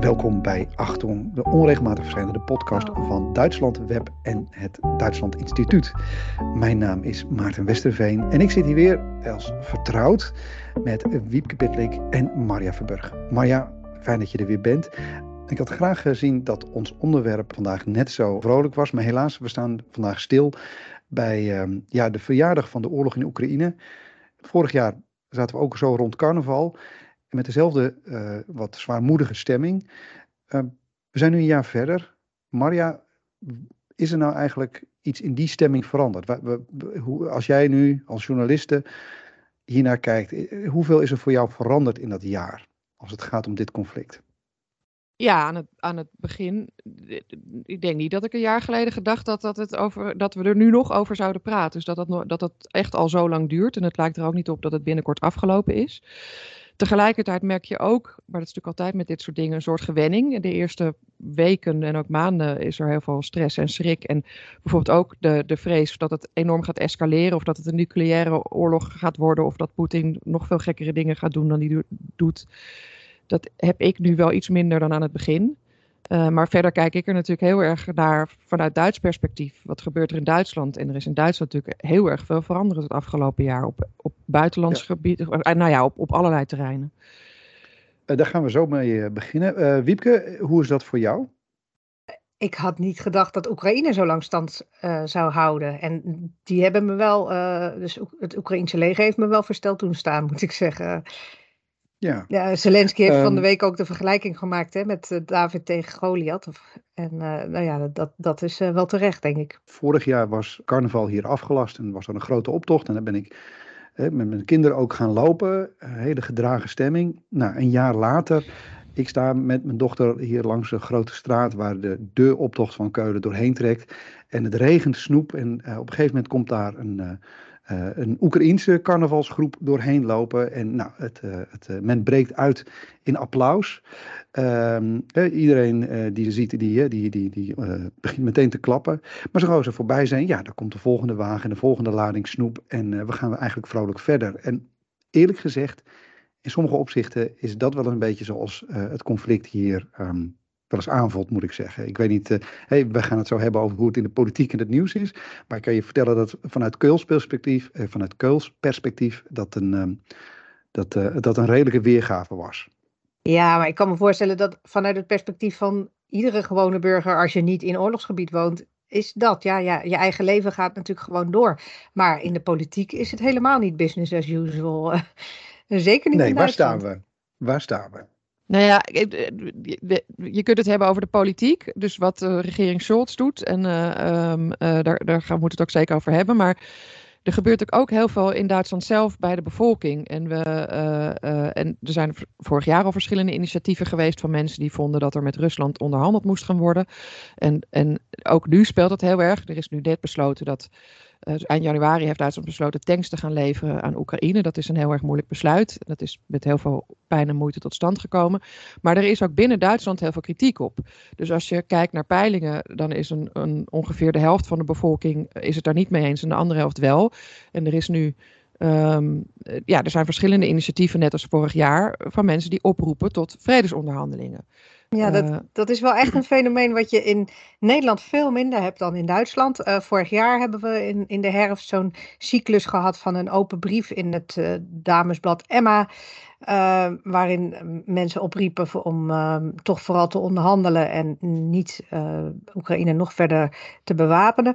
Welkom bij Achtung, de onregelmatig verschijnende podcast van Duitsland Web en het Duitsland Instituut. Mijn naam is Maarten Westerveen en ik zit hier weer als vertrouwd met Wiepke Pitlik en Marja Verburg. Marja, fijn dat je er weer bent. Ik had graag gezien dat ons onderwerp vandaag net zo vrolijk was, maar helaas, we staan vandaag stil bij uh, ja, de verjaardag van de oorlog in Oekraïne. Vorig jaar zaten we ook zo rond carnaval met dezelfde uh, wat zwaarmoedige stemming. Uh, we zijn nu een jaar verder. Marja, is er nou eigenlijk iets in die stemming veranderd? Als jij nu als journaliste hiernaar kijkt, eh, hoeveel is er voor jou veranderd in dat jaar als het gaat om dit conflict? Ja, aan het, aan het begin. Ik denk niet dat ik een jaar geleden gedacht dat, dat, het over, dat we er nu nog over zouden praten. Dus dat dat, dat dat echt al zo lang duurt. En het lijkt er ook niet op dat het binnenkort afgelopen is. Tegelijkertijd merk je ook, maar dat is natuurlijk altijd met dit soort dingen, een soort gewenning. De eerste weken en ook maanden is er heel veel stress en schrik. En bijvoorbeeld ook de, de vrees dat het enorm gaat escaleren. Of dat het een nucleaire oorlog gaat worden. Of dat Poetin nog veel gekkere dingen gaat doen dan hij doet. Dat heb ik nu wel iets minder dan aan het begin. Uh, maar verder kijk ik er natuurlijk heel erg naar vanuit Duits perspectief. Wat gebeurt er in Duitsland? En er is in Duitsland natuurlijk heel erg veel veranderd het afgelopen jaar op, op buitenlands ja. gebied. Uh, nou ja, op, op allerlei terreinen. Uh, daar gaan we zo mee beginnen. Wiepke, hoe is dat voor jou? Ik had niet gedacht dat Oekraïne zo lang stand zou houden. En die hebben me wel, dus het Oekraïnse leger heeft me wel versteld toen staan, moet ik zeggen. Ja. ja, Zelensky heeft um, van de week ook de vergelijking gemaakt hè, met uh, David tegen Goliath. En uh, nou ja, dat, dat is uh, wel terecht, denk ik. Vorig jaar was carnaval hier afgelast en was er een grote optocht. En dan ben ik met mijn kinderen ook gaan lopen. Een hele gedragen stemming. Nou, een jaar later, ik sta met mijn dochter hier langs de grote straat waar de, de optocht van Keulen doorheen trekt. En het regent snoep en op een gegeven moment komt daar een uh, een Oekraïense carnavalsgroep doorheen lopen. En nou, het, uh, het, uh, men breekt uit in applaus. Ehm, iedereen die er ziet, die, die, die, die begint meteen te klappen. Maar zo ze voorbij zijn, ja, dan komt de volgende wagen en de volgende lading snoep. En we gaan eigenlijk vrolijk verder. En eerlijk gezegd, in sommige opzichten is dat wel een beetje zoals het conflict hier um, wel eens aanvoelt, moet ik zeggen. Ik weet niet, uh, hey, we gaan het zo hebben over hoe het in de politiek en het nieuws is. Maar ik kan je vertellen dat vanuit Keuls perspectief, uh, vanuit Keuls perspectief, dat een, uh, dat, dat een redelijke weergave was. Ja, maar ik kan me voorstellen dat vanuit het perspectief van iedere gewone burger, als je niet in oorlogsgebied woont, is dat. Ja, ja, je eigen leven gaat natuurlijk gewoon door. Maar in de politiek is het helemaal niet business as usual. Zeker niet nee, waar staan we? Waar staan we? Nou ja, je kunt het hebben over de politiek. Dus wat de regering Scholz doet. En uh, um, uh, daar, daar gaan we het ook zeker over hebben. Maar er gebeurt ook heel veel in Duitsland zelf bij de bevolking. En, we, en er zijn vorig jaar al verschillende initiatieven geweest van mensen die vonden dat er met Rusland onderhandeld moest gaan worden. En, en ook nu speelt het heel erg. Er is nu net besloten dat eind januari heeft Duitsland besloten tanks te gaan leveren aan Oekraïne. Dat is een heel erg moeilijk besluit. Dat is met heel veel pijn en moeite tot stand gekomen. Maar er is ook binnen Duitsland heel veel kritiek op. Dus als je kijkt naar peilingen, dan is een, een ongeveer de helft van de bevolking is het daar niet mee eens en de andere helft wel. En er is nu Um, ja, er zijn verschillende initiatieven, net als vorig jaar, van mensen die oproepen tot vredesonderhandelingen. Ja, dat, uh, dat is wel echt een fenomeen wat je in Nederland veel minder hebt dan in Duitsland. Uh, vorig jaar hebben we in, in de herfst zo'n cyclus gehad van een open brief in het uh, damesblad Emma. waarin mensen opriepen om toch vooral te onderhandelen en niet Oekraïne nog verder te bewapenen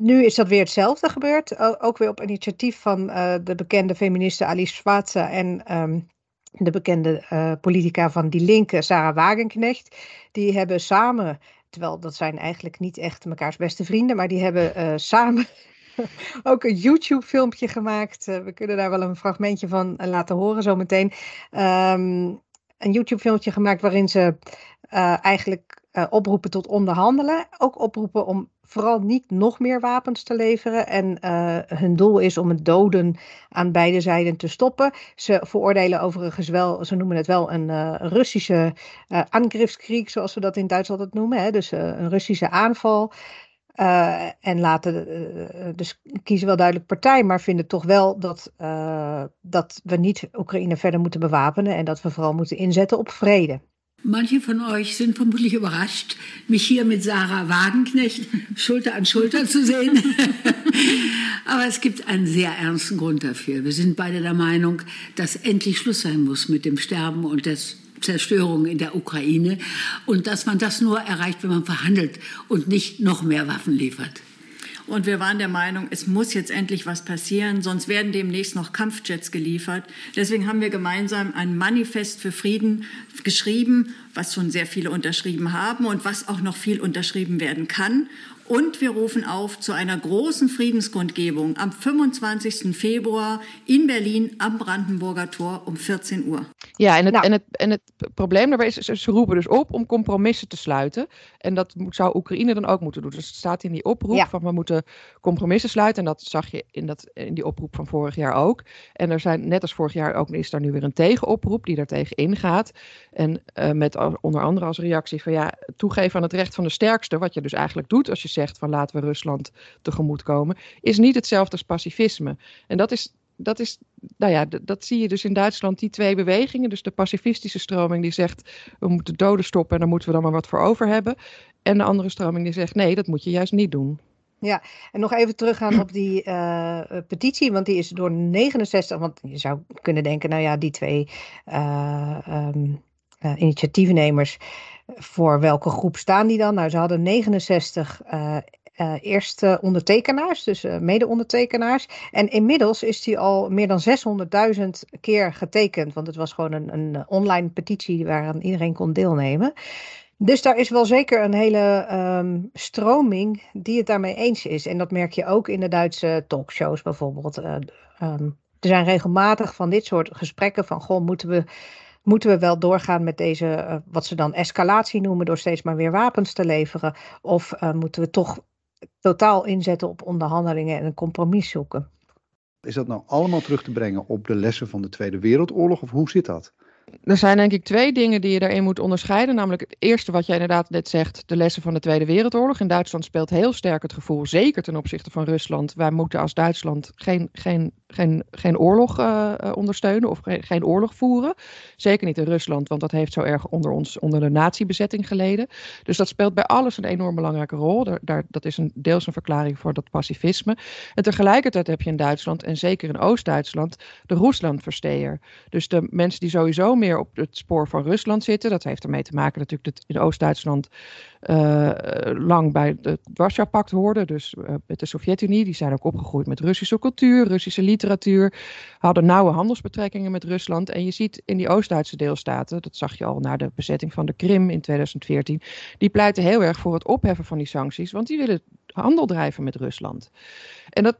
nu is dat weer hetzelfde gebeurd. Ook weer op initiatief van uh, de bekende feministe Alice Schwarze en um, de bekende uh, politica van Die Linke, Sarah Wagenknecht. Die hebben samen, terwijl dat zijn eigenlijk niet echt mekaars beste vrienden, maar die hebben uh, samen ook een YouTube-filmpje gemaakt. we kunnen daar wel een fragmentje van laten horen zometeen. Um, een YouTube-filmpje gemaakt waarin ze eigenlijk oproepen tot onderhandelen. Ook oproepen om vooral niet nog meer wapens te leveren. En uh, hun doel is om het doden aan beide zijden te stoppen. Ze veroordelen overigens wel, ze noemen het wel een uh, Russische uh, zoals we dat in Duitsland het noemen. Hè? Dus een Russische aanval. en laten dus kiezen wel duidelijk partij, maar vinden toch wel dat, dat we niet Oekraïne verder moeten bewapenen en dat we vooral moeten inzetten op vrede. Manche von euch sind vermutlich überrascht, mich hier mit Sarah Wagenknecht Schulter an Schulter zu sehen. Aber es gibt einen sehr ernsten Grund dafür. Wir sind beide der Meinung, dass endlich Schluss sein muss mit dem Sterben und der Zerstörung in der Ukraine und dass man das nur erreicht, wenn man verhandelt und nicht noch mehr Waffen liefert. Und wir waren der Meinung, es muss jetzt endlich was passieren, sonst werden demnächst noch Kampfjets geliefert. Deswegen haben wir gemeinsam ein Manifest für Frieden geschrieben, was schon sehr viele unterschrieben haben und was auch noch viel unterschrieben werden kann. Und wir rufen auf zu einer großen Friedenskundgebung am 25. Februar in Berlin am Brandenburger Tor um 14 uur. Ja, en het, nou. en het, en het probleem daarbij is, ze roepen dus op om compromissen te sluiten. En dat zou Oekraïne dan ook moeten doen. Dus het staat in die oproep ja. van we moeten compromissen sluiten. En dat zag je in, dat, in die oproep van vorig jaar ook. En er zijn net als vorig jaar ook is daar nu weer een tegenoproep die daartegen ingaat. En uh, met onder andere als reactie van ja, toegeven aan het recht van de sterkste. Wat je dus eigenlijk doet als je zegt van laten we Rusland tegemoet komen. Is niet hetzelfde als pacifisme. En dat is dat is, nou ja, dat zie je dus in Duitsland, die twee bewegingen. Dus de pacifistische stroming die zegt, we moeten doden stoppen en daar moeten we dan maar wat voor over hebben. En de andere stroming die zegt, nee, dat moet je juist niet doen. Ja, en nog even teruggaan op die uh, petitie, want die is door 69, want je zou kunnen denken, nou ja, die twee uh, um, initiatiefnemers, voor welke groep staan die dan? Nou, ze hadden 69 uh, eerste ondertekenaars, dus uh, mede-ondertekenaars. En inmiddels is die al meer dan 600.000 keer getekend, want het was gewoon een, een online petitie waaraan iedereen kon deelnemen. Dus daar is wel zeker een hele um, stroming die het daarmee eens is. En dat merk je ook in de Duitse talkshows bijvoorbeeld. Uh, um, er zijn regelmatig van dit soort gesprekken van, goh, moeten we moeten we wel doorgaan met deze, wat ze dan escalatie noemen, door steeds maar weer wapens te leveren? Of uh, moeten we toch totaal inzetten op onderhandelingen en een compromis zoeken. Is dat nou allemaal terug te brengen op de lessen van de Tweede Wereldoorlog of hoe zit dat? Er zijn denk ik twee dingen die je daarin moet onderscheiden. Namelijk het eerste wat jij inderdaad net zegt, de lessen van de Tweede Wereldoorlog. In Duitsland speelt heel sterk het gevoel, zeker ten opzichte van Rusland. Wij moeten als Duitsland geen, geen, geen, geen oorlog uh, ondersteunen of geen, oorlog voeren. Zeker niet in Rusland, want dat heeft zo erg onder ons, onder de nazi-bezetting geleden. Dus dat speelt bij alles een enorm belangrijke rol. Daar, daar, dat is een, deels een verklaring voor dat pacifisme. En tegelijkertijd heb je in Duitsland, en zeker in Oost-Duitsland, de Ruslandversteer. Dus de mensen die sowieso meer op het spoor van Rusland zitten. Dat heeft ermee te maken natuurlijk dat in Oost-Duitsland uh, lang bij het Warschau-pact hoorden. Dus uh, met de Sovjet-Unie. Die zijn ook opgegroeid met Russische cultuur, Russische literatuur. Hadden nauwe handelsbetrekkingen met Rusland. En je ziet in die Oost-Duitse deelstaten, dat zag je al na de bezetting van de Krim in 2014. Die pleiten heel erg voor het opheffen van die sancties. Want die willen handel drijven met Rusland. En dat,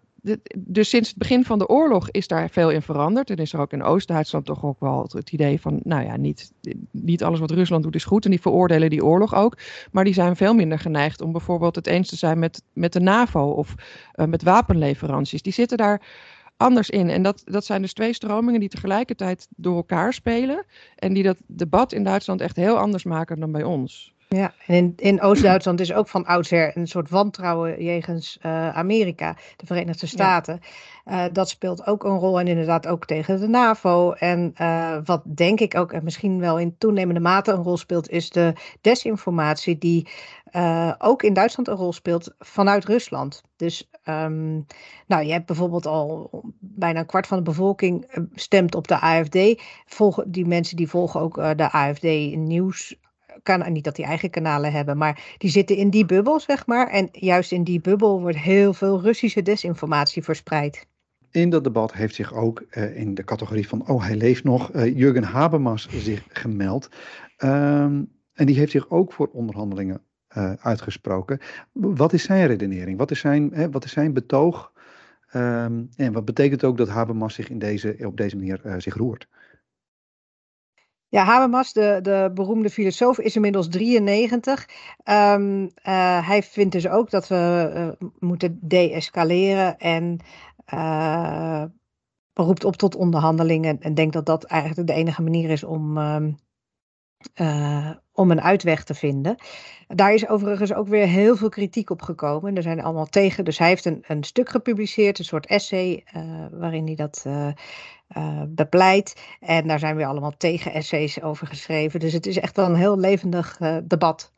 dus sinds het begin van de oorlog is daar veel in veranderd. En is er ook in Oost-Duitsland toch ook wel het idee van, nou ja, niet, niet alles wat Rusland doet is goed. En die veroordelen die oorlog ook. Maar die zijn veel minder geneigd om bijvoorbeeld het eens te zijn met, met de NAVO of uh, met wapenleveranties. Die zitten daar anders in. En dat, dat zijn dus twee stromingen die tegelijkertijd door elkaar spelen. En die dat debat in Duitsland echt heel anders maken dan bij ons. Ja, en in, in Oost-Duitsland is ook van oudsher een soort wantrouwen jegens uh, Amerika, de Verenigde Staten. Ja. Uh, dat speelt ook een rol en inderdaad ook tegen de NAVO. En uh, wat denk ik ook en misschien wel in toenemende mate een rol speelt, is de desinformatie die ook in Duitsland een rol speelt vanuit Rusland. Dus um, nou, je hebt bijvoorbeeld al bijna een kwart van de bevolking stemt op de AFD. Volgen, die mensen die volgen ook de AFD nieuws kan, niet dat die eigen kanalen hebben, maar die zitten in die bubbel, zeg maar. En juist in die bubbel wordt heel veel Russische desinformatie verspreid. In dat debat heeft zich ook uh, in de categorie van, oh hij leeft nog, uh, Jurgen Habermas zich gemeld. Um, en die heeft zich ook voor onderhandelingen uh, uitgesproken. Wat is zijn redenering? Wat is zijn, hè, wat is zijn betoog? Um, en wat betekent ook dat Habermas zich in deze, op deze manier zich roert? Ja, Habermas, de, de beroemde filosoof, is inmiddels 93. Um, uh, hij vindt dus ook dat we uh, moeten deescaleren en uh, roept op tot onderhandelingen en denkt dat dat eigenlijk de enige manier is om, um, om een uitweg te vinden. Daar is overigens ook weer heel veel kritiek op gekomen. Er zijn allemaal tegen. Dus hij heeft een, een stuk gepubliceerd, een soort essay, waarin hij dat bepleit. En daar zijn weer allemaal tegen-essays over geschreven. Dus het is echt wel een heel levendig debat.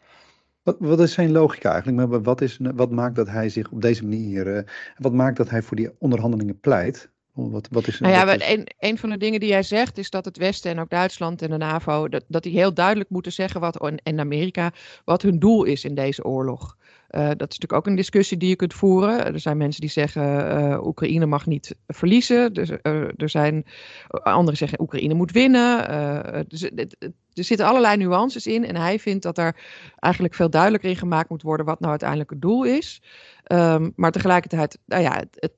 Wat, wat, is zijn logica eigenlijk? Wat, is, wat maakt dat hij zich op deze manier. wat maakt dat hij voor die onderhandelingen pleit? Wat, wat is, nou ja, een, een van de dingen die hij zegt is dat het Westen en ook Duitsland en de NAVO, dat, dat die heel duidelijk moeten zeggen wat, en Amerika, wat hun doel is in deze oorlog. Uh, dat is natuurlijk ook een discussie die je kunt voeren. Er zijn mensen die zeggen uh, Oekraïne mag niet verliezen. Dus, uh, er zijn anderen zeggen Oekraïne moet winnen. Dus, er zitten allerlei nuances in. En hij vindt dat er eigenlijk veel duidelijker in gemaakt moet worden wat nou uiteindelijk het doel is. Um, maar tegelijkertijd, nou ja, het,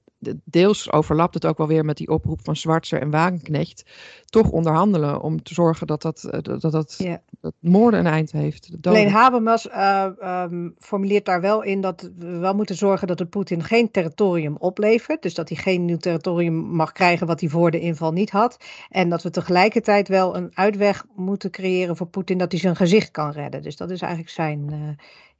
deels overlapt het ook wel weer met die oproep van Zwartser en Wagenknecht. Toch onderhandelen om te zorgen dat dat, eh, dat, dat, dat moorden een eind heeft. Alleen Habermas uh, um, formuleert daar wel in dat we wel moeten zorgen dat de Poetin geen territorium oplevert. Dus dat hij geen nieuw territorium mag krijgen wat hij voor de inval niet had. En dat we tegelijkertijd wel een uitweg moeten creëren voor Poetin dat hij zijn gezicht kan redden. Dus dat is eigenlijk zijn uh,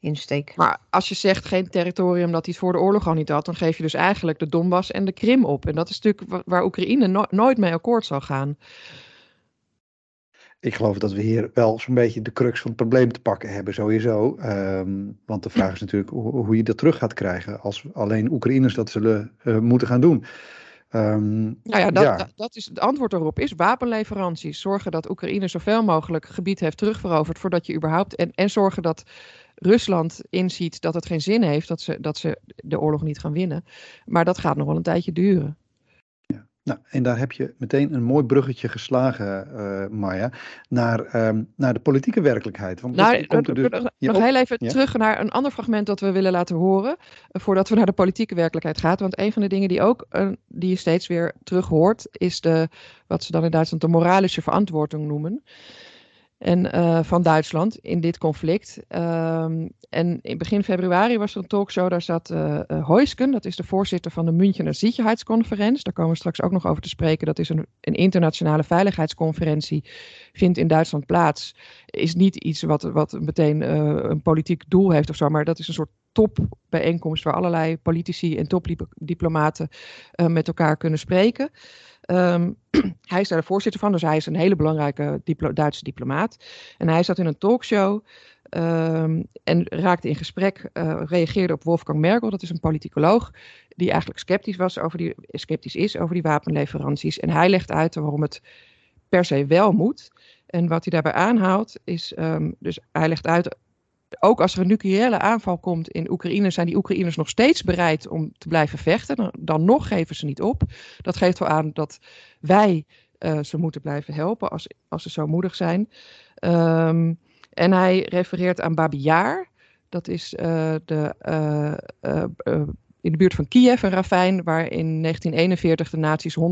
insteek. Maar als je zegt geen territorium dat hij het voor de oorlog al niet had, dan geef je dus eigenlijk de Donbass en de Krim op. En dat is natuurlijk waar Oekraïne nooit mee akkoord zal gaan. Ik geloof dat we hier wel zo'n beetje de crux van het probleem te pakken hebben, sowieso. Um, want de vraag is natuurlijk hoe, je dat terug gaat krijgen als alleen Oekraïners dat zullen uh, moeten gaan doen. Um, nou ja dat, ja. dat, is het antwoord daarop is wapenleveranties. Zorgen dat Oekraïne zoveel mogelijk gebied heeft terugveroverd voordat je überhaupt. En, en zorgen dat Rusland inziet dat het geen zin heeft dat ze, dat ze de oorlog niet gaan winnen. Maar dat gaat nog wel een tijdje duren. Ja. Nou, en daar heb je meteen een mooi bruggetje geslagen, uh, Maya, naar, um, naar de politieke werkelijkheid. Want nou, komt er dus... Nog heel even terug naar een ander fragment dat we willen laten horen, uh, voordat we naar de politieke werkelijkheid gaan. Want een van de dingen die, ook, uh, die je steeds weer terug hoort, is de, wat ze dan in Duitsland de moralische verantwoording noemen en, uh, van Duitsland in dit conflict. Um, en in begin februari was er een talkshow, daar zat uh, uh, dat is de voorzitter van de Münchener Sicherheitsconferentie. Daar komen we straks ook nog over te spreken. Dat is een, een internationale veiligheidsconferentie, vindt in Duitsland plaats. Is niet iets wat, wat meteen een politiek doel heeft of zo, maar dat is een soort topbijeenkomst waar allerlei politici en topdiplomaten met elkaar kunnen spreken. Um, hij is daar de voorzitter van, dus hij is een hele belangrijke Duitse diplomaat. En hij zat in een talkshow um, en raakte in gesprek, uh, reageerde op Wolfgang Merkel, dat is een politicoloog, die eigenlijk sceptisch, was over die, sceptisch is over die wapenleveranties. En hij legt uit waarom het per se wel moet. En wat hij daarbij aanhaalt is, um, dus hij legt uit ook als er een nucleaire aanval komt in Oekraïne, zijn die Oekraïners nog steeds bereid om te blijven vechten. Dan, nog geven ze niet op. Dat geeft wel aan dat wij uh, ze moeten blijven helpen als, als ze zo moedig zijn. Um, en hij refereert aan Babi Yar. Dat is uh, de uh, in de buurt van Kiev, een ravijn, waar in 1941 de nazi's 100.000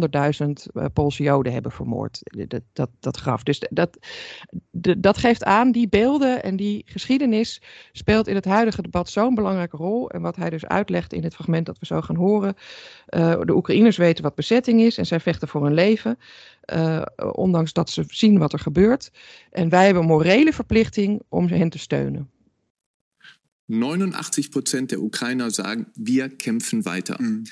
uh, Poolse Joden hebben vermoord. Dat, dat, dat graf. Dus dat, dat geeft aan, die beelden en die geschiedenis speelt in het huidige debat zo'n belangrijke rol. En wat hij dus uitlegt in het fragment dat we zo gaan horen. Uh, de Oekraïners weten wat bezetting is en zij vechten voor hun leven. Ondanks dat ze zien wat er gebeurt. En wij hebben een morele verplichting om hen te steunen. 89 Prozent der Ukrainer sagen, wir kämpfen weiter. Mhm.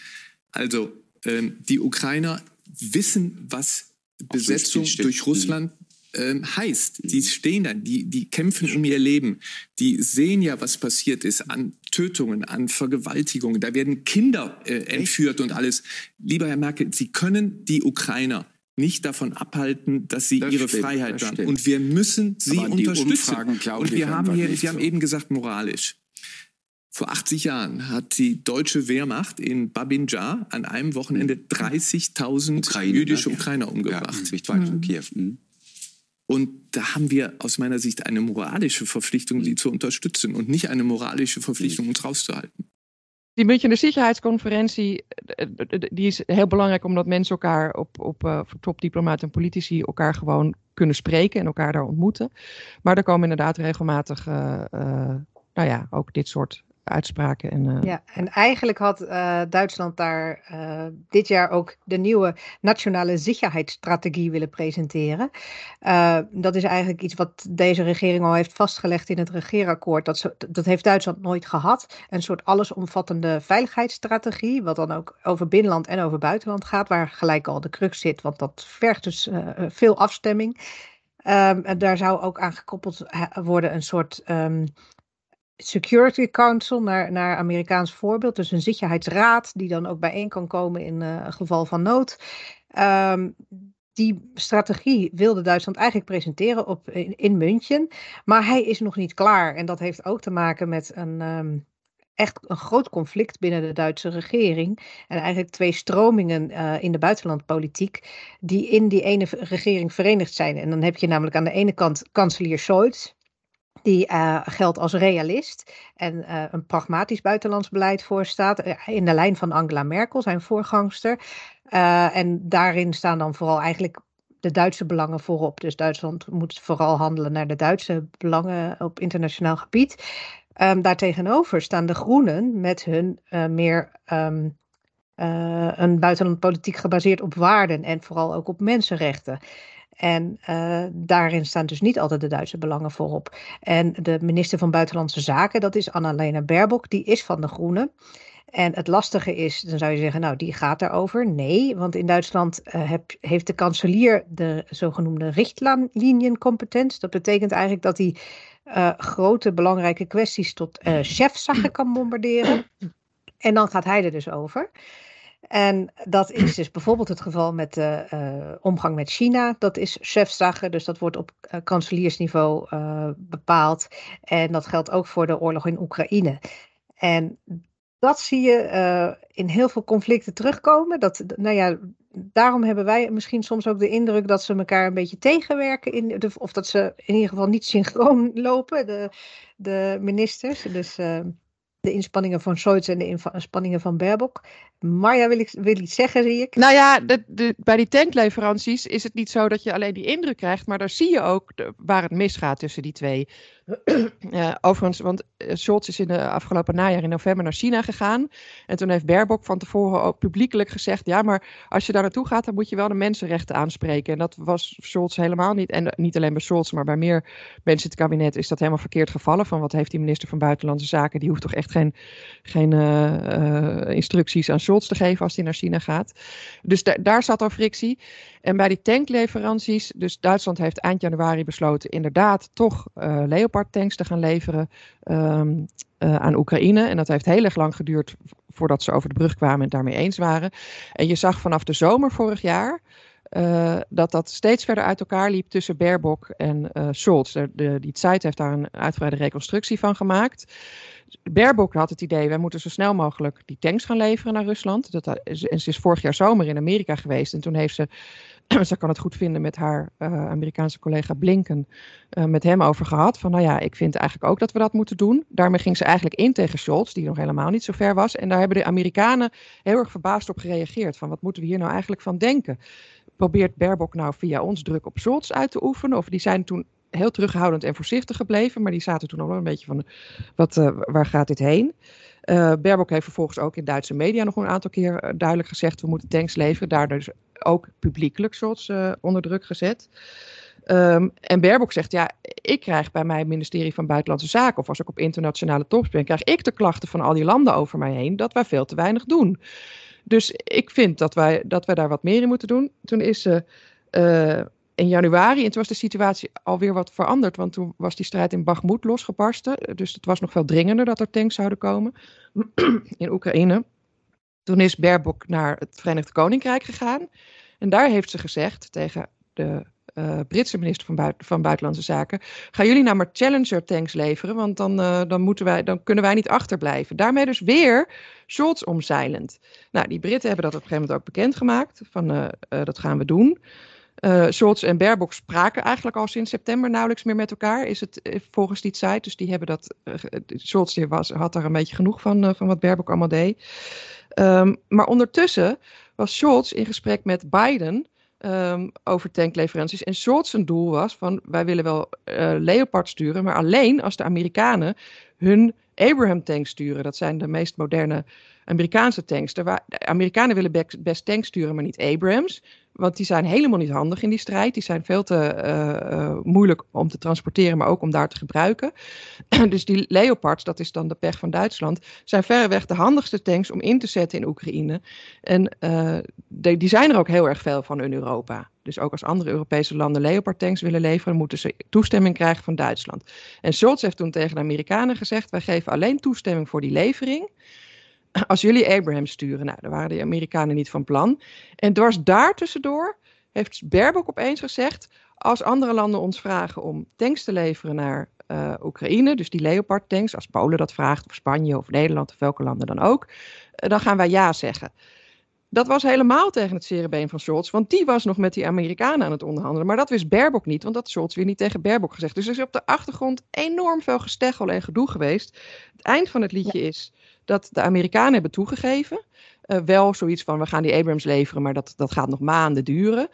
Also ähm, die Ukrainer wissen, was Besetzung durch Russland ähm, heißt. Die stehen da, die, die kämpfen um ihr Leben. Die sehen ja, was passiert ist an Tötungen, an Vergewaltigungen. Da werden Kinder äh, entführt und alles. Lieber Herr Merkel, Sie können die Ukrainer nicht davon abhalten, dass sie das ihre stimmt, Freiheit haben. Und wir müssen sie unterstützen. Und wir haben hier, Sie so. haben eben gesagt, moralisch. Vor 80 Jahren hat die deutsche Wehrmacht in Babinjar an einem Wochenende 30.000 hm. jüdische ne? Ukrainer umgebracht. Ja, mhm. Kiew. Mhm. Und da haben wir aus meiner Sicht eine moralische Verpflichtung, sie zu unterstützen und nicht eine moralische Verpflichtung, uns rauszuhalten. Die Münchener Sicherheitsconferentie, die is heel belangrijk omdat mensen elkaar op, op uh, topdiplomaten en politici elkaar gewoon kunnen spreken en elkaar daar ontmoeten. Maar er komen inderdaad regelmatig, uh, uh, nou ja, ook dit soort uitspraken. En, Ja, en eigenlijk had Duitsland daar dit jaar ook de nieuwe nationale veiligheidsstrategie willen presenteren. dat is eigenlijk iets wat deze regering al heeft vastgelegd in het regeerakkoord. Dat, dat heeft Duitsland nooit gehad. Een soort allesomvattende veiligheidsstrategie, wat dan ook over binnenland en over buitenland gaat, waar gelijk al de crux zit, want dat vergt dus veel afstemming. Um, en daar zou ook aan gekoppeld worden een soort um, Security Council, naar, naar Amerikaans voorbeeld. Dus een zitjeheidsraad die dan ook bijeen kan komen in uh, geval van nood. Um, die strategie wilde Duitsland eigenlijk presenteren op, in, in München. Maar hij is nog niet klaar. En dat heeft ook te maken met een, echt een groot conflict binnen de Duitse regering. En eigenlijk twee stromingen uh, in de buitenlandpolitiek die in die ene regering verenigd zijn. En dan heb je namelijk aan de ene kant kanselier Scholz. Die uh, geldt als realist en uh, een pragmatisch buitenlands beleid voorstaat. in de lijn van Angela Merkel, zijn voorgangster. en daarin staan dan vooral eigenlijk de Duitse belangen voorop. Dus Duitsland moet vooral handelen naar de Duitse belangen op internationaal gebied. Um, daartegenover staan de Groenen met hun meer uh, een buitenlandpolitiek gebaseerd op waarden en vooral ook op mensenrechten. En uh, daarin staan dus niet altijd de Duitse belangen voorop. En de minister van Buitenlandse Zaken, dat is Annalena Baerbock, die is van de Groenen. En het lastige is, dan zou je zeggen, nou, die gaat daarover. Nee, want in Duitsland uh, heb, heeft de kanselier de zogenoemde richtlijniencompetentie. Dat betekent eigenlijk dat hij uh, grote belangrijke kwesties tot uh, chefzaken kan bombarderen. En dan gaat hij er dus over. En dat is dus bijvoorbeeld het geval met de uh, omgang met China. Dat is chefzaken, dus dat wordt op uh, kanseliersniveau uh, bepaald. En dat geldt ook voor de oorlog in Oekraïne. En dat zie je in heel veel conflicten terugkomen. Dat, nou ja, daarom hebben wij misschien soms ook de indruk dat ze elkaar een beetje tegenwerken. In de, of dat ze in ieder geval niet synchroon lopen, de, de ministers. Dus de inspanningen van Scholz en de inspanningen van Baerbock. Marja wil, ik, wil iets zeggen, zie ik. Nou ja, de, de, bij die tankleveranties is het niet zo dat je alleen die indruk krijgt, maar daar zie je ook waar het misgaat tussen die twee. Uh, overigens, want eh, Scholz is in de afgelopen najaar in november naar China gegaan. En toen heeft Baerbock van tevoren ook publiekelijk gezegd: ja, maar als je daar naartoe gaat, dan moet je wel de mensenrechten aanspreken. En dat was Scholz helemaal niet. En niet alleen bij Scholz, maar bij meer mensen in het kabinet is dat helemaal verkeerd gevallen. Van wat heeft die minister van Buitenlandse Zaken? Die hoeft toch echt geen, geen instructies aan Scholz te geven als hij naar China gaat. Dus da daar zat al frictie. En bij die tankleveranties, dus Duitsland heeft eind januari besloten inderdaad toch uh, Leopard tanks te gaan leveren um, uh, aan Oekraïne. En dat heeft heel erg lang geduurd voordat ze over de brug kwamen en daarmee eens waren. En je zag vanaf de zomer vorig jaar uh, dat dat steeds verder uit elkaar liep tussen Baerbock en uh, Scholz. De, die Zeit heeft daar een uitgebreide reconstructie van gemaakt. Baerbock had het idee, wij moeten zo snel mogelijk die tanks gaan leveren naar Rusland. Dat, en ze is vorig jaar zomer in Amerika geweest en toen heeft ze, ze kan het goed vinden met haar uh, Amerikaanse collega Blinken, uh, met hem over gehad. Van nou ja, ik vind eigenlijk ook dat we dat moeten doen. Daarmee ging ze eigenlijk in tegen Scholz, die nog helemaal niet zo ver was. En daar hebben de Amerikanen heel erg verbaasd op gereageerd. Van wat moeten we hier nou eigenlijk van denken? Probeert Baerbock nou via ons druk op Scholz uit te oefenen? Of die zijn toen heel terughoudend en voorzichtig gebleven. Maar die zaten toen al een beetje van, wat, uh, waar gaat dit heen? Uh, heeft vervolgens ook in Duitse media nog een aantal keer uh, duidelijk gezegd... we moeten tanks leveren. Daardoor dus ook publiekelijk uh, onder druk gezet. Um, en Baerbock zegt, ja, ik krijg bij mijn ministerie van Buitenlandse Zaken... of als ik op internationale tops ben, krijg ik de klachten van al die landen over mij heen... dat wij veel te weinig doen. Dus ik vind dat wij, dat wij daar wat meer in moeten doen. Toen is ze in januari. En toen was de situatie alweer wat veranderd. Want toen was die strijd in Bakhmut losgebarsten. Dus het was nog veel dringender dat er tanks zouden komen in Oekraïne. Toen is Baerbock naar het Verenigd Koninkrijk gegaan. En daar heeft ze gezegd tegen de uh, Britse minister van, van, Buitenlandse Zaken. Gaan jullie nou maar Challenger tanks leveren? Want dan, uh, dan, moeten wij, dan kunnen wij niet achterblijven. Daarmee dus weer Scholz omzeilend. Nou, die Britten hebben dat op een gegeven moment ook bekendgemaakt. Van uh, dat gaan we doen. Uh, Scholz en Baerbock spraken eigenlijk al sinds september nauwelijks meer met elkaar, is het volgens die site. Dus die hebben dat, uh, Scholz was, had daar een beetje genoeg van, van wat Baerbock allemaal deed. Um, maar ondertussen was Scholz in gesprek met Biden um, over tankleveranties. En Scholz zijn doel was van, wij willen wel Leopard sturen, maar alleen als de Amerikanen hun Abraham tanks sturen. Dat zijn de meest moderne Amerikaanse tanks. De Amerikanen willen best tanks sturen, maar niet Abrams. Want die zijn helemaal niet handig in die strijd. Die zijn veel te eh, eh, moeilijk om te transporteren, maar ook om daar te gebruiken. dus die Leopards, dat is dan de pech van Duitsland, zijn verreweg de handigste tanks om in te zetten in Oekraïne. En uh, die zijn er ook heel erg veel van in Europa. Dus ook als andere Europese landen Leopard tanks willen leveren, moeten ze toestemming krijgen van Duitsland. En Scholz heeft toen tegen de Amerikanen gezegd: wij geven alleen toestemming voor die levering als jullie Abraham sturen, nou, daar waren de Amerikanen niet van plan. En dwars daar tussendoor heeft Baerbock opeens gezegd, als andere landen ons vragen om tanks te leveren naar uh, Oekraïne, dus die Leopard tanks, als Polen dat vraagt, of Spanje of Nederland of welke landen dan ook, uh, dan gaan wij ja zeggen. Dat was helemaal tegen het cerebeen van Scholz, want die was nog met die Amerikanen aan het onderhandelen. Maar dat wist Baerbock niet, want dat had Scholz weer niet tegen Baerbock gezegd. Dus er is op de achtergrond enorm veel gesteggel en gedoe geweest. Het eind van het liedje is dat de Amerikanen hebben toegegeven. Uh, wel zoiets van, we gaan die Abrams leveren, maar dat, dat gaat nog maanden duren.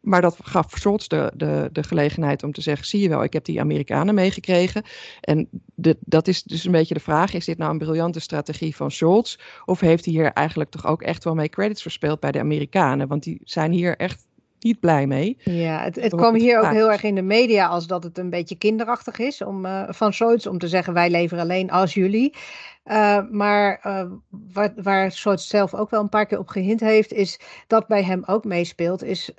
Maar dat gaf Scholz de, de, de gelegenheid om te zeggen: zie je wel, ik heb die Amerikanen meegekregen. En dat is dus een beetje de vraag: is dit nou een briljante strategie van Scholz? Of heeft hij hier eigenlijk toch ook echt wel mee credits verspeeld bij de Amerikanen? Want die zijn hier echt niet blij mee. Ja, het, het kwam hier ook heel erg in de media als dat het een beetje kinderachtig is om, uh, van Scholz om te zeggen: wij leveren alleen als jullie. Uh, maar uh, waar, waar zelf ook wel een paar keer op gehint heeft, is dat bij hem ook meespeelt, is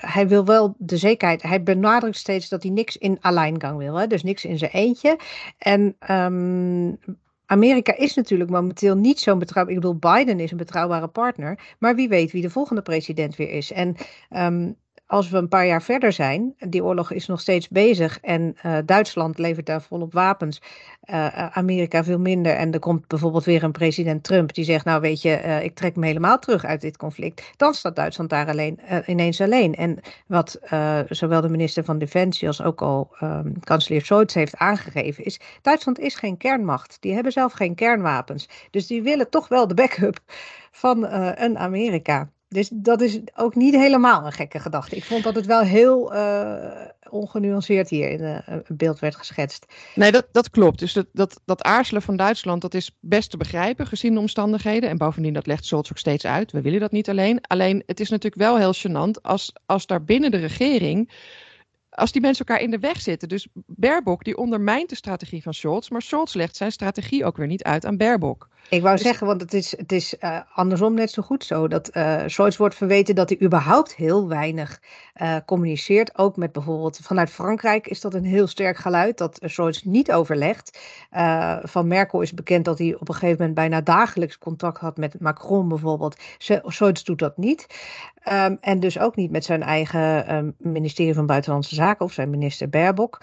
hij wil wel de zekerheid. Hij benadrukt steeds dat hij niks in alleingang wil, hè? dus niks in zijn eentje. En um, Amerika is natuurlijk momenteel niet zo'n betrouwbaar. Ik bedoel, Biden is een betrouwbare partner. Maar wie weet wie de volgende president weer is. En um, als we een paar jaar verder zijn, die oorlog is nog steeds bezig en uh, Duitsland levert daar volop wapens, uh, Amerika veel minder. En er komt bijvoorbeeld weer een president Trump die zegt, nou weet je, ik trek me helemaal terug uit dit conflict. Dan staat Duitsland daar alleen, ineens alleen. En wat zowel de minister van Defensie als ook al um, kanselier Scholz heeft aangegeven is, Duitsland is geen kernmacht. Die hebben zelf geen kernwapens. Dus die willen toch wel de backup van een Amerika. Dus dat is ook niet helemaal een gekke gedachte. Ik vond dat het wel heel uh, ongenuanceerd hier in het beeld werd geschetst. Nee, dat, dat klopt. Dus dat, dat, dat aarzelen van Duitsland, dat is best te begrijpen gezien de omstandigheden. En bovendien, dat legt Scholz ook steeds uit. We willen dat niet alleen. Alleen, het is natuurlijk wel heel gênant als, als daar binnen de regering als die mensen elkaar in de weg zitten. Dus Baerbock die ondermijnt de strategie van Scholz, maar Scholz legt zijn strategie ook weer niet uit aan Baerbock. Ik wou dus... zeggen, want het is, het is uh, andersom net zo goed zo. Dat uh, Scholz wordt verweten dat hij überhaupt heel weinig uh, communiceert. Ook met bijvoorbeeld vanuit Frankrijk is dat een heel sterk geluid dat Scholz niet overlegt. van Merkel is bekend dat hij op een gegeven moment bijna dagelijks contact had met Macron bijvoorbeeld. Scholz doet dat niet. Um, en dus ook niet met zijn eigen um, ministerie van Buitenlandse Zaken of zijn minister Baerbock.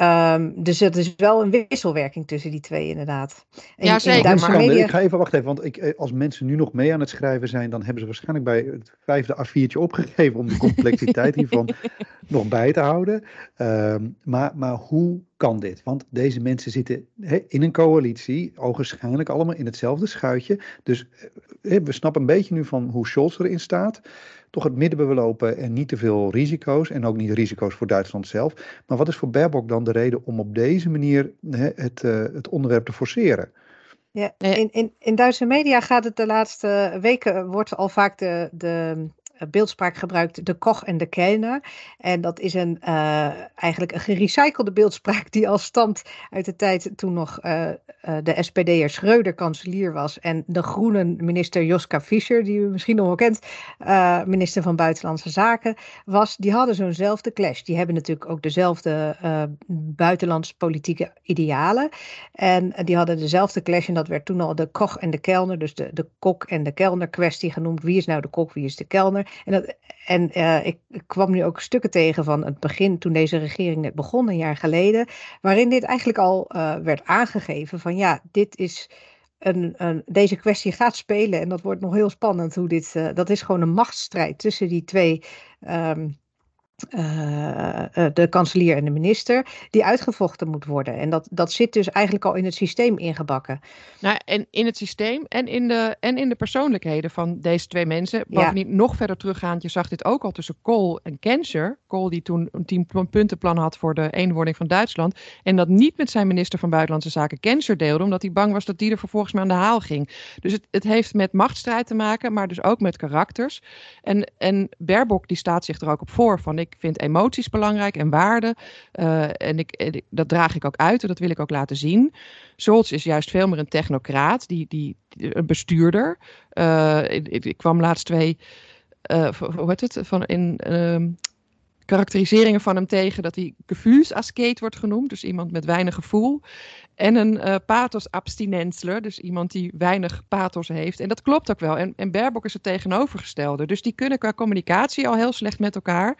Um, dus het is wel een wisselwerking tussen die twee, inderdaad. In, ja, zeker. In maar... media... Ik ga even wachten, want ik, eh, als mensen nu nog mee aan het schrijven zijn, dan hebben ze waarschijnlijk bij het vijfde A4'tje opgegeven om de complexiteit hiervan nog bij te houden. Um, maar, maar hoe kan dit? Want deze mensen zitten he, in een coalitie, ogenschijnlijk allemaal in hetzelfde schuitje. Dus he, we snappen een beetje nu van hoe Scholz erin staat toch het midden belopen en niet te veel risico's. En ook niet risico's voor Duitsland zelf. Maar wat is voor Baerbock dan de reden om op deze manier hè, het, uh, het onderwerp te forceren? Ja, in, in, in Duitse media gaat het de laatste weken, wordt al vaak de, de beeldspraak gebruikt, de Koch en de Kellner. En dat is een, uh, eigenlijk een gerecyclede beeldspraak die al stamt uit de tijd toen nog uh, de SPD'er Schreuder kanselier was. En de groene minister Joska Fischer, die u misschien nog wel kent, minister van Buitenlandse Zaken was. Die hadden zo'nzelfde clash. Die hebben natuurlijk ook dezelfde buitenlandse politieke idealen. En die hadden dezelfde clash en dat werd toen al de Koch en de Kellner, dus de, de kok en de kelner kwestie genoemd. Wie is nou de kok, wie is de kelner? En, dat, en uh, ik, kwam nu ook stukken tegen van het begin, toen deze regering net begon, een jaar geleden, waarin dit eigenlijk al uh, werd aangegeven van ja, dit is. Een, een, deze kwestie gaat spelen en dat wordt nog heel spannend hoe dit. Uh, dat is gewoon een machtsstrijd tussen die twee um, uh, de kanselier en de minister, die uitgevochten moet worden. En dat, dat zit dus eigenlijk al in het systeem ingebakken. Nou, en in het systeem en in de, en in de persoonlijkheden van deze twee mensen. Bovendien, ja. nog verder teruggaand, je zag dit ook al tussen Kool en Kenscher. Kool die toen een tien puntenplan had voor de eenwording van Duitsland. En dat niet met zijn minister van Buitenlandse Zaken Kenscher deelde, omdat hij bang was dat die er vervolgens mee aan de haal ging. Dus het, het heeft met machtsstrijd te maken, maar dus ook met karakters. En, en Baerbock die staat zich er ook op voor van ik vind emoties belangrijk en waarden. Uh, en ik, dat draag ik ook uit en dat wil ik ook laten zien. Scholz is juist veel meer een technocraat, die, die, een bestuurder. Uh, ik, ik, kwam laatst twee, uh, hoe heet het, van in uh, karakteriseringen van hem tegen dat hij gevoelsaskeet wordt genoemd, dus iemand met weinig gevoel. En een uh, pathos abstinensler, dus iemand die weinig pathos heeft. En dat klopt ook wel. En, en Baerbock is het tegenovergestelde. Dus die kunnen qua communicatie al heel slecht met elkaar.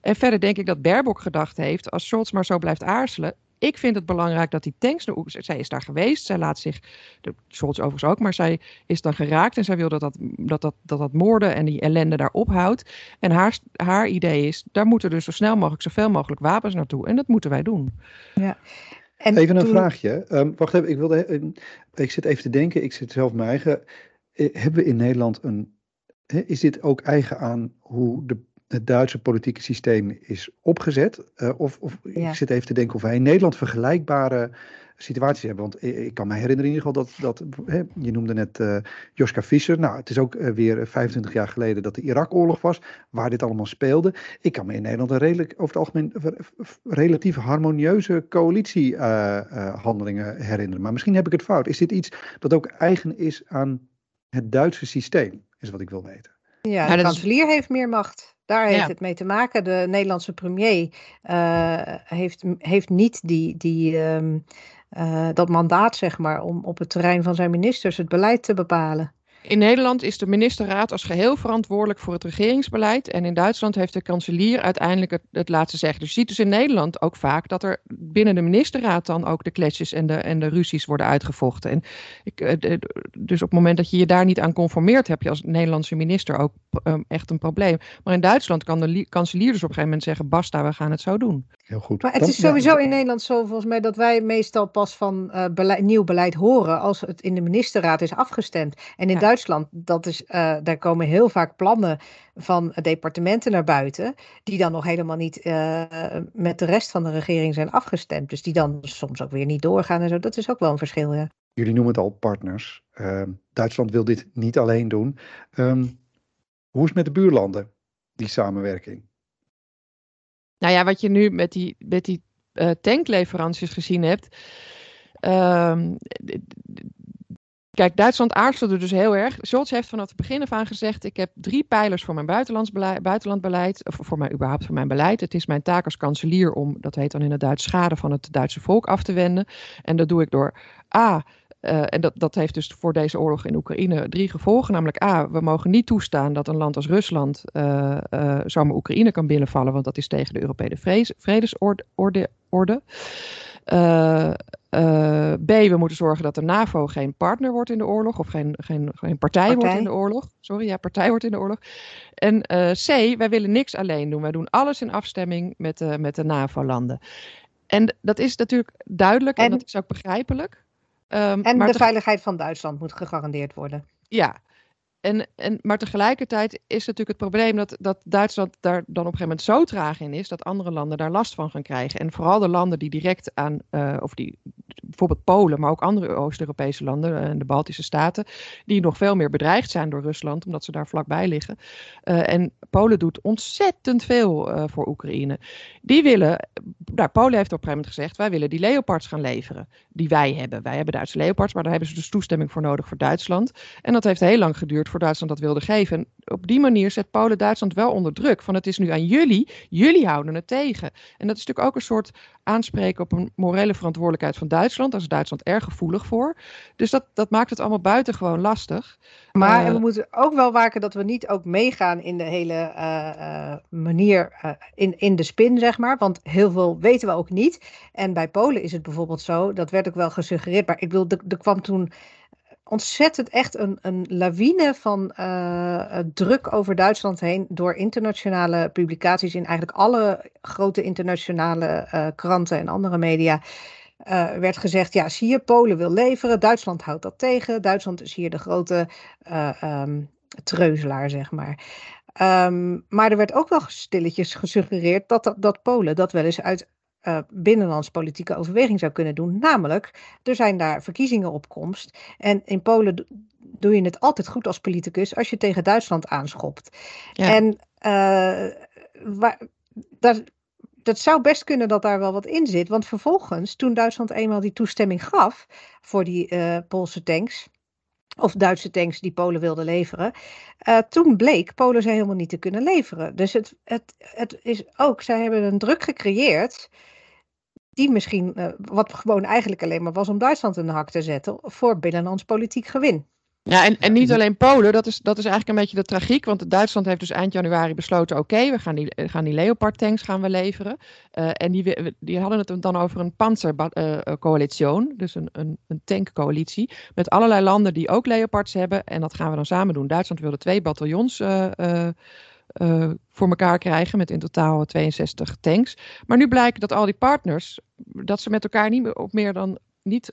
En verder denk ik dat Baerbock gedacht heeft, als Scholz maar zo blijft aarzelen. Ik vind het belangrijk dat die tanks Oekraïne. Zij is daar geweest. Zij laat zich. De Scholz overigens ook. Maar zij is dan geraakt. En zij wil dat dat, dat, dat, dat, dat moorden en die ellende daar ophoudt. En haar, haar idee is. Daar moeten dus zo snel mogelijk. zoveel mogelijk wapens naartoe. En dat moeten wij doen. Ja. En even een vraagje. Um, wacht even, ik, wilde, ik zit even te denken, ik zit zelf mijn eigen. Uh, hebben we in Nederland een. Is dit ook eigen aan hoe de, het Duitse politieke systeem is opgezet? of of ja. ik zit even te denken of wij in Nederland vergelijkbare situaties hebben. Want ik kan me herinneren in ieder geval dat, dat hè, je noemde net uh, Joschka Fischer. Nou, het is ook uh, weer 25 jaar geleden dat de Irak-oorlog was, waar dit allemaal speelde. Ik kan me in Nederland een redelijk, over het algemeen relatief harmonieuze coalitiehandelingen uh, herinneren. Maar misschien heb ik het fout. Is dit iets dat ook eigen is aan het Duitse systeem, is wat ik wil weten. Ja, de kanselier heeft meer macht. Daar heeft ja. het mee te maken. De Nederlandse premier heeft, heeft niet die, die, um, uh, dat mandaat, zeg maar, om op het terrein van zijn ministers het beleid te bepalen. In Nederland is de ministerraad als geheel verantwoordelijk voor het regeringsbeleid. En in Duitsland heeft de kanselier uiteindelijk het, laatste zeggen. Dus je ziet dus in Nederland ook vaak dat er binnen de ministerraad dan ook de kletsjes en de, en de ruzies worden uitgevochten. En ik, eh, dus op het moment dat je je daar niet aan conformeert, heb je als Nederlandse minister ook um, echt een probleem. Maar in Duitsland kan de kanselier dus op een gegeven moment zeggen: basta, we gaan het zo doen. Heel goed. Maar het is sowieso in Nederland zo volgens mij dat wij meestal pas van uh, beleid, nieuw beleid horen als het in de ministerraad is afgestemd. En in ja. Duitsland, dat is, uh, daar komen heel vaak plannen van departementen naar buiten, die dan nog helemaal niet uh, met de rest van de regering zijn afgestemd. Dus die dan soms ook weer niet doorgaan en zo. Dat is ook wel een verschil. Ja. Jullie noemen het al partners. Ehm, Duitsland wil dit niet alleen doen. Um, hoe is het met de buurlanden, die samenwerking? Nou ja, wat je nu met die, met die uh, tankleveranties gezien hebt. Um, kijk, Duitsland aarzelde dus heel erg. Scholz heeft vanaf het begin af aan gezegd: Ik heb drie pijlers voor mijn buitenlands beleid, buitenlandbeleid. Of voor mij überhaupt voor mijn beleid. Het is mijn taak als kanselier om, dat heet dan in het Duits, schade van het Duitse volk af te wenden. En dat doe ik door A. Uh, en dat, dat heeft dus voor deze oorlog in Oekraïne drie gevolgen. Namelijk A, we mogen niet toestaan dat een land als Rusland uh, uh, zomaar Oekraïne kan binnenvallen, want dat is tegen de Europese vredesorde. Orde, orde. B, we moeten zorgen dat de NAVO geen partner wordt in de oorlog, of geen, geen, geen partij, partij, wordt in de oorlog. Sorry, ja, partij wordt in de oorlog. En C, wij willen niks alleen doen. Wij doen alles in afstemming met de, met de NAVO-landen. En dat is natuurlijk duidelijk en, en dat is ook begrijpelijk. Um, en de veiligheid van Duitsland moet gegarandeerd worden. Ja, en, en, maar tegelijkertijd is natuurlijk het probleem dat, dat Duitsland daar dan op een gegeven moment zo traag in is dat andere landen daar last van gaan krijgen. En vooral de landen die direct aan, uh, of die bijvoorbeeld Polen, maar ook andere Oost-Europese landen en uh, de Baltische Staten, die nog veel meer bedreigd zijn door Rusland, omdat ze daar vlakbij liggen. Uh, en Polen doet ontzettend veel voor Oekraïne. Die willen, nou, Polen heeft op een gegeven moment gezegd, wij willen die Leopards gaan leveren, die wij hebben. Wij hebben Duitse Leopards, maar daar hebben ze dus toestemming voor nodig voor Duitsland. En dat heeft heel lang geduurd voor Duitsland dat wilde geven. En op die manier zet Polen Duitsland wel onder druk. Van het is nu aan jullie, jullie houden het tegen. En dat is natuurlijk ook een soort aanspreken op een morele verantwoordelijkheid van Duitsland. Daar is Duitsland erg gevoelig voor. Dus dat, dat maakt het allemaal buitengewoon lastig. Maar uh, we moeten ook wel waken dat we niet ook meegaan in de hele uh, uh, manier, in, in de spin, zeg maar. Want heel veel weten we ook niet. En bij Polen is het bijvoorbeeld zo, dat werd ook wel gesuggereerd. Maar ik bedoel, er kwam toen ontzettend echt een, een lawine van uh, druk over Duitsland heen door internationale publicaties in eigenlijk alle grote internationale uh, kranten en andere media. Uh, werd gezegd, ja, zie je, Polen wil leveren, Duitsland houdt dat tegen. Duitsland is hier de grote um, treuzelaar, zeg maar. Um, maar er werd ook wel stilletjes gesuggereerd dat, dat, dat Polen dat wel eens uit uh, binnenlands politieke overweging zou kunnen doen. Namelijk, er zijn daar verkiezingen op komst. En in Polen doe je het altijd goed als politicus als je tegen Duitsland aanschopt. Ja. En uh, waar, dat, dat zou best kunnen dat daar wel wat in zit. Want vervolgens, toen Duitsland eenmaal die toestemming gaf voor die uh, Poolse tanks of Duitse tanks die Polen wilden leveren. Uh, toen bleek Polen ze helemaal niet te kunnen leveren. Dus het, het, het is ook, zij hebben een druk gecreëerd. Die misschien, uh, wat gewoon eigenlijk alleen maar was om Duitsland in de hak te zetten. voor binnenlands politiek gewin. Ja, en, en niet alleen Polen, dat is, dat is eigenlijk een beetje de tragiek. Want Duitsland heeft dus eind januari besloten: oké, we gaan die, gaan die Leopard tanks gaan we leveren. Uh, en die, die hadden het dan over een panzercoalitie, uh, dus een, een, een tankcoalitie. Met allerlei landen die ook Leopards hebben. En dat gaan we dan samen doen. Duitsland wilde twee bataljons. Uh, uh, voor elkaar krijgen met in totaal 62 tanks. Maar nu blijkt dat al die partners, dat ze met elkaar niet op meer dan niet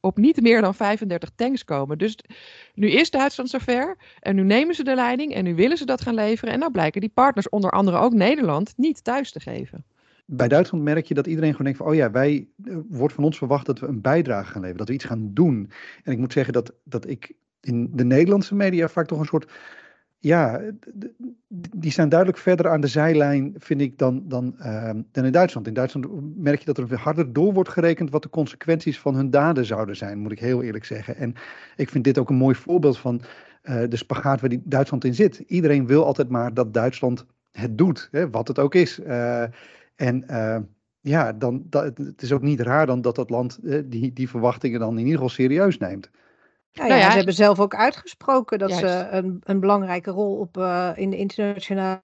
op niet meer dan 35 tanks komen. Dus nu is Duitsland zover en nu nemen ze de leiding en nu willen ze dat gaan leveren. En nou blijken die partners, onder andere ook Nederland, niet thuis te geven. Bij Duitsland merk je dat iedereen gewoon denkt van, oh ja, wij, uh, wordt van ons verwacht dat we een bijdrage gaan leveren, dat we iets gaan doen. En ik moet zeggen dat, dat ik in de Nederlandse media vaak toch een soort ja, die staan duidelijk verder aan de zijlijn, vind ik, dan, dan, uh, dan in Duitsland. In Duitsland merk je dat er harder door wordt gerekend wat de consequenties van hun daden zouden zijn, moet ik heel eerlijk zeggen. En ik vind dit ook een mooi voorbeeld van uh, de spagaat waar die Duitsland in zit. Iedereen wil altijd maar dat Duitsland het doet, hè, wat het ook is. Uh, en ja, dan, dat, het is ook niet raar dan dat dat land die, die verwachtingen dan in ieder geval serieus neemt. Nou ja, nou ja, ze hebben zelf ook uitgesproken dat ze een, een belangrijke rol op, uh, in de internationale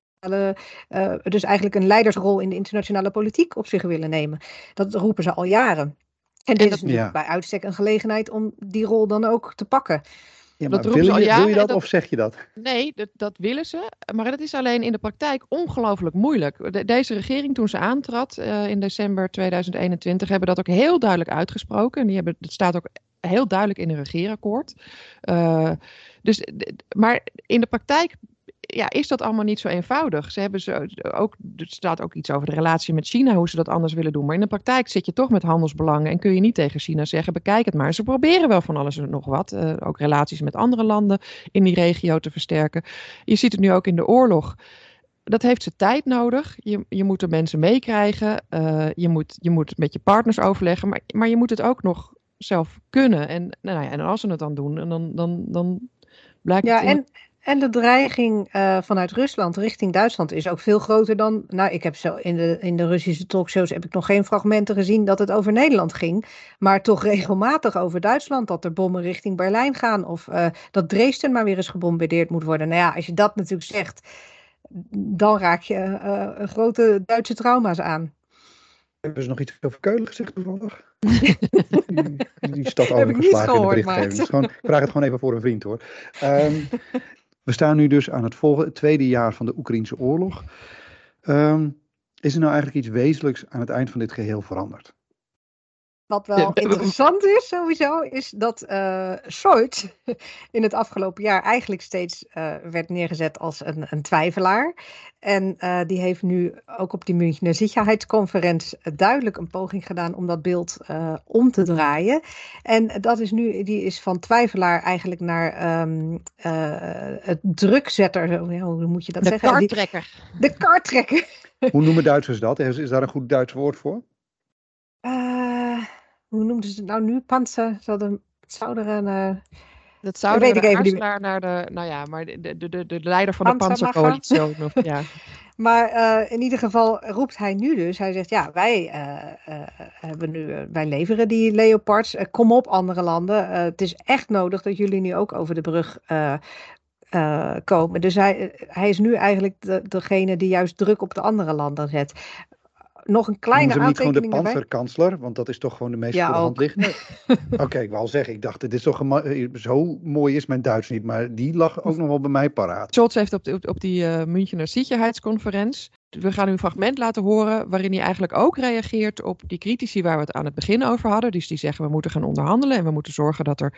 uh, dus eigenlijk een leidersrol in de internationale politiek op zich willen nemen. Dat roepen ze al jaren. En dit is ja. bij uitstek een gelegenheid om die rol dan ook te pakken. Ja, maar dat wil, je, wil je dat, dat, of zeg je dat? Nee, dat, dat willen ze. Maar dat is alleen in de praktijk ongelooflijk moeilijk. De, deze regering, toen ze aantrad uh, in december 2021, hebben dat ook heel duidelijk uitgesproken. En die hebben, dat staat ook heel duidelijk in een regeerakkoord. Uh, dus, maar in de praktijk ja, is dat allemaal niet zo eenvoudig. Ze hebben zo, ook, er staat ook iets over de relatie met China, hoe ze dat anders willen doen. Maar in de praktijk zit je toch met handelsbelangen en kun je niet tegen China zeggen: bekijk het maar. Ze proberen wel van alles en nog wat. Uh, ook relaties met andere landen in die regio te versterken. Je ziet het nu ook in de oorlog. Dat heeft ze tijd nodig. Je, je moet de mensen meekrijgen. Uh, je, moet, je moet met je partners overleggen. Maar, maar je moet het ook nog zelf kunnen. En, nou ja, en als ze het dan doen, en dan, dan, dan blijkt ja, En, en de dreiging uh, vanuit Rusland richting Duitsland is ook veel groter dan. Nou, ik heb zo in de, in de Russische talkshows heb ik nog geen fragmenten gezien dat het over Nederland ging. Maar toch regelmatig over Duitsland. Dat er bommen richting Berlijn gaan. Of uh, dat Dresden maar weer eens gebombardeerd moet worden. Nou ja, als je dat natuurlijk zegt, dan raak je uh, grote Duitse trauma's aan. Hebben ze nog iets over Keulen gezegd toevallig? die, die stad overgeslagen in de berichtgeving. Dus gewoon, ik vraag het gewoon even voor een vriend hoor. Um, we staan nu dus aan het volgende, het tweede jaar van de Oekraïnse oorlog. Um, is er nou eigenlijk iets wezenlijks aan het eind van dit geheel veranderd? Wat wel interessant is sowieso, is dat uh, Scholz in het afgelopen jaar eigenlijk steeds uh, werd neergezet als een, een twijfelaar. En uh, die heeft nu ook op die Münchner Sicherheidsconferentie duidelijk een poging gedaan om dat beeld om te draaien. En dat is nu, die is van twijfelaar eigenlijk naar um, het drukzetter, hoe moet je dat de zeggen? Kartrekker. Die, de kartrekker. Hoe noemen Duitsers dat? Is, is daar een goed Duits woord voor? Hoe noemden ze het nou nu? Panzer, zouden zou er een... Uh, dat zou weet ik even niet naar de, nou ja, maar de, de, de, de leider van de Panzercoalitie. ja. Maar uh, in ieder geval roept hij nu dus, hij zegt ja, wij, uh, uh, hebben nu, wij leveren die Leopards, kom op andere landen. het is echt nodig dat jullie nu ook over de brug komen. Dus hij, hij is nu eigenlijk de, degene die juist druk op de andere landen zet nog een kleine Noemen aantekening niet gewoon de panzerkansler, want dat is toch gewoon de meest Ja, voor de hand liggende. Oké, ik wou al zeggen, ik dacht, dit is toch eh, zo mooi is mijn Duits niet, maar die lag ook nog wel bij mij paraat. Scholz heeft op, de- op, op die eh Münchener Sicherheidsconferentie. We gaan u een fragment laten horen waarin hij eigenlijk ook reageert op die critici waar we het aan het begin over hadden. Dus die zeggen we moeten gaan onderhandelen en we moeten zorgen dat er,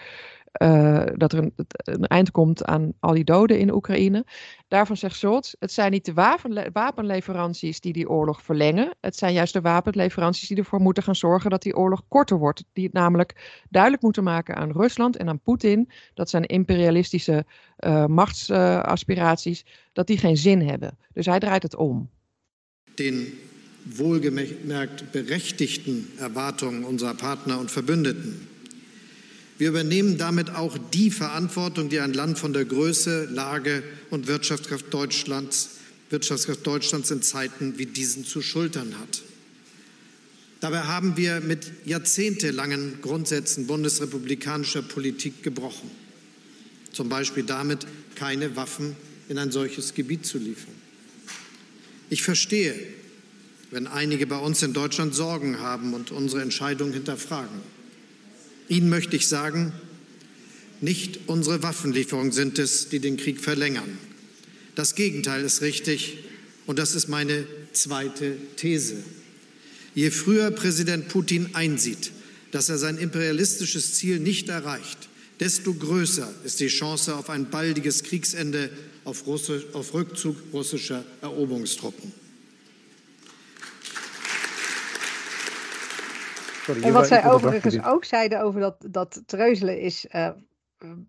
eh, dat er een, een eind komt aan al die doden in Oekraïne. Daarvan zegt Scholz, het zijn niet de wapenle- wapenleveranties die die oorlog verlengen. Het zijn juist de wapenleveranties die ervoor moeten gaan zorgen dat die oorlog korter wordt. Die het namelijk duidelijk moeten maken aan Rusland en aan Poetin dat zijn imperialistische eh, machtsaspiraties, dat die geen zin hebben. Dus hij draait het om. den wohlgemerkt berechtigten Erwartungen unserer Partner und Verbündeten. Wir übernehmen damit auch die Verantwortung, die ein Land von der Größe, Lage und Wirtschaftskraft Deutschlands, Wirtschaftskraft Deutschlands in Zeiten wie diesen zu schultern hat. Dabei haben wir mit jahrzehntelangen Grundsätzen bundesrepublikanischer Politik gebrochen. Zum Beispiel damit, keine Waffen in ein solches Gebiet zu liefern. Ich verstehe, wenn einige bei uns in Deutschland Sorgen haben und unsere Entscheidung hinterfragen. Ihnen möchte ich sagen, nicht unsere Waffenlieferungen sind es, die den Krieg verlängern. Das Gegenteil ist richtig und das ist meine zweite These. Je früher Präsident Putin einsieht, dass er sein imperialistisches Ziel nicht erreicht, desto größer ist die Chance auf ein baldiges Kriegsende auf, Russi auf Rückzug russischer Eroberungstruppen. Sorry, En wat zij overigens ook zeiden over dat, dat treuzelen is. eh,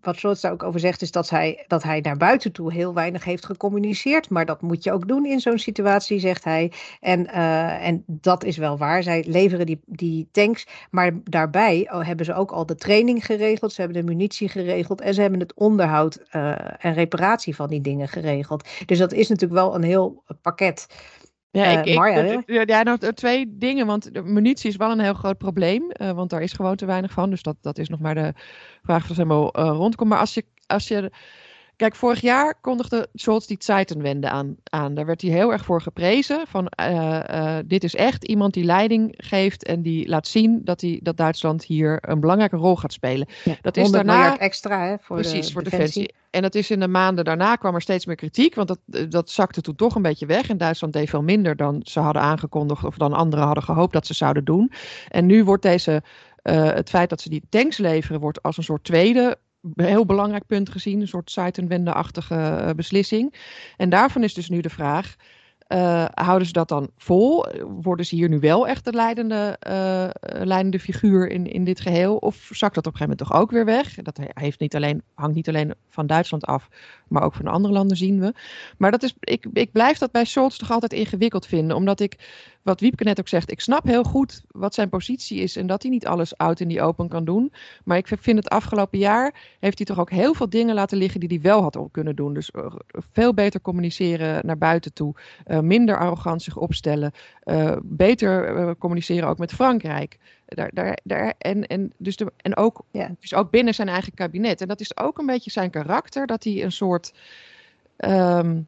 wat Scholz daar ook over zegt, is dat hij, dat hij naar buiten toe heel weinig heeft gecommuniceerd. Maar dat moet je ook doen in zo'n situatie, zegt hij. En, eh, en dat is wel waar. Zij leveren die, die tanks. Maar daarbij oh, hebben ze ook al de training geregeld. Ze hebben de munitie geregeld. En ze hebben het onderhoud eh, en reparatie van die dingen geregeld. Dus dat is natuurlijk wel een heel pakket. Ja, Eh, ik, ik, Marja, het- ja, nou, t- twee dingen. Want de munitie is wel een heel groot probleem. eh, want daar is gewoon te weinig van. Dus dat, dat is nog maar de vraag of dat helemaal eh, rondkomt. Maar als je, als je. Kijk, vorig jaar kondigde Scholz die Zeitenwende aan, aan. Daar werd hij heel erg voor geprezen. Van eh, eh, dit is echt iemand die leiding geeft en die laat zien dat, hij, dat Duitsland hier een belangrijke rol gaat spelen. Dat is 100 daarna. extra hè, voor Precies, de voor defensie. defensie. En dat is in de maanden daarna kwam er steeds meer kritiek, want dat, eh, dat zakte toen toch een beetje weg. En Duitsland deed veel minder dan ze hadden aangekondigd of dan anderen hadden gehoopt dat ze zouden doen. En nu wordt deze, het feit dat ze die tanks leveren, wordt als een soort tweede heel belangrijk punt gezien. Een soort Zeitenwende-achtige eh, beslissing. En daarvan is dus nu de vraag, eh, houden ze dat dan vol? Worden ze hier nu wel echt de leidende, eh, leidende figuur in, in dit geheel? Of zakt dat op een gegeven moment toch ook weer weg? Dat heeft niet alleen, hangt niet alleen van Duitsland af, maar ook van andere landen zien we. Maar dat is, ik, ik blijf dat bij Scholz toch altijd ingewikkeld vinden. Omdat ik, wat Wiepke net ook zegt, ik snap heel goed wat zijn positie is. En dat hij niet alles out in die open kan doen. Maar ik vind het afgelopen jaar heeft hij toch ook heel veel dingen laten liggen die hij wel had kunnen doen. Dus eh, veel beter communiceren naar buiten toe. eh, minder arrogant zich opstellen. eh, beter communiceren ook met Frankrijk. Daar, daar, daar, en, en, dus de, en ook, dus ook binnen zijn eigen kabinet. En dat is ook een beetje zijn karakter. Dat hij een soort. ehm,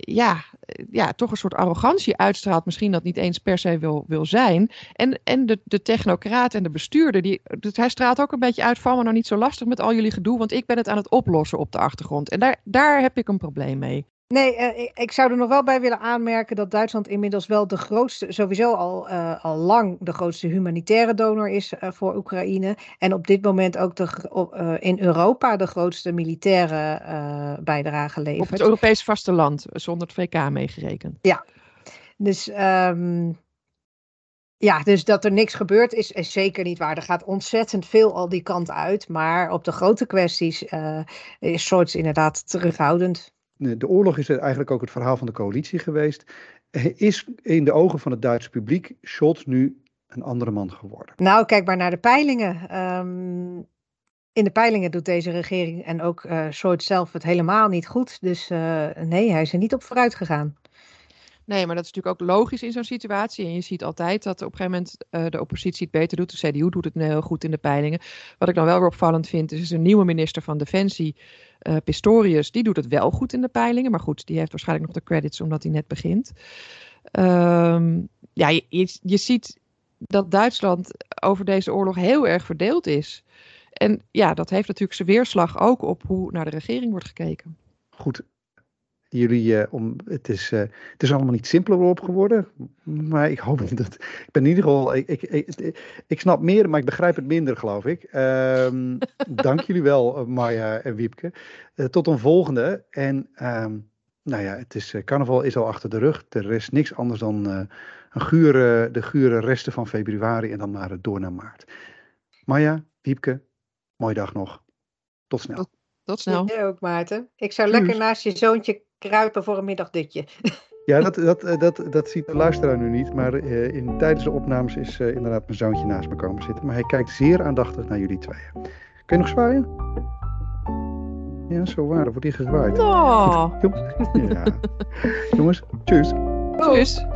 ja, ja, toch een soort arrogantie uitstraalt. Misschien dat niet eens per se wil, wil zijn. En, en de, de technocraat en de bestuurder, die, dus hij straalt ook een beetje uit. Val me nou niet zo lastig met al jullie gedoe, want ik ben het aan het oplossen op de achtergrond. En daar, daar heb ik een probleem mee. Nee, eh, ik, zou er nog wel bij willen aanmerken dat Duitsland inmiddels wel de grootste, sowieso al, eh, al lang de grootste humanitaire donor is eh, voor Oekraïne. En op dit moment ook de, op, in Europa de grootste militaire bijdrage Op levert. het Europees vasteland, zonder het VK meegerekend. Dus, ehm, ja, dus dat er niks gebeurt is, is zeker niet waar. Er gaat ontzettend veel al die kant uit. Maar op de grote kwesties is Scholz inderdaad terughoudend. De oorlog is eigenlijk ook het verhaal van de coalitie geweest. Eh, Is in de ogen van het Duitse publiek Scholz nu een andere man geworden? Nou, kijk maar naar de peilingen. Ehm, in de peilingen doet deze regering en ook Scholz zelf het helemaal niet goed. Dus eh, nee, hij is er niet op vooruit gegaan. Nee, maar dat is natuurlijk ook logisch in zo'n situatie. En je ziet altijd dat op een gegeven moment eh, de oppositie het beter doet. De CDU doet het nu heel goed in de peilingen. Wat ik dan wel weer opvallend vind, is een nieuwe minister van Defensie, eh, Pistorius. Die doet het wel goed in de peilingen. Maar goed, die heeft waarschijnlijk nog de credits omdat hij net begint. Um, ja, je, je ziet dat Duitsland over deze oorlog heel erg verdeeld is. En ja, dat heeft natuurlijk zijn weerslag ook op hoe naar de regering wordt gekeken. Goed, jullie, uh, om, het, is, uh, het is allemaal niet simpeler op geworden. Maar ik hoop dat. Ik ben in ieder geval. Ik, ik, ik, ik snap meer, maar ik begrijp het minder, geloof ik. Um, dank jullie wel, uh, Marja en Wiepke. tot een volgende. En um, nou ja, het is, carnaval is al achter de rug. Er is niks anders dan een gure, de gure resten van februari en dan maar door naar maart. Marja, Wiepke, mooie dag nog. Tot snel. Tot, tot snel. Jij ook, Maarten. Ik zou lekker naast je zoontje kruipen voor een middagdutje. Ja, dat, dat, eh, dat, dat ziet de luisteraar nu niet. Maar uh, in, tijdens de opnames is uh, inderdaad mijn zoontje naast me komen zitten. Maar hij kijkt zeer aandachtig naar jullie tweeën. Kun je nog zwaaien? Ja, zo waar. wordt hij gezwaaid. Oh. ja. Jongens, tjus. Tjus.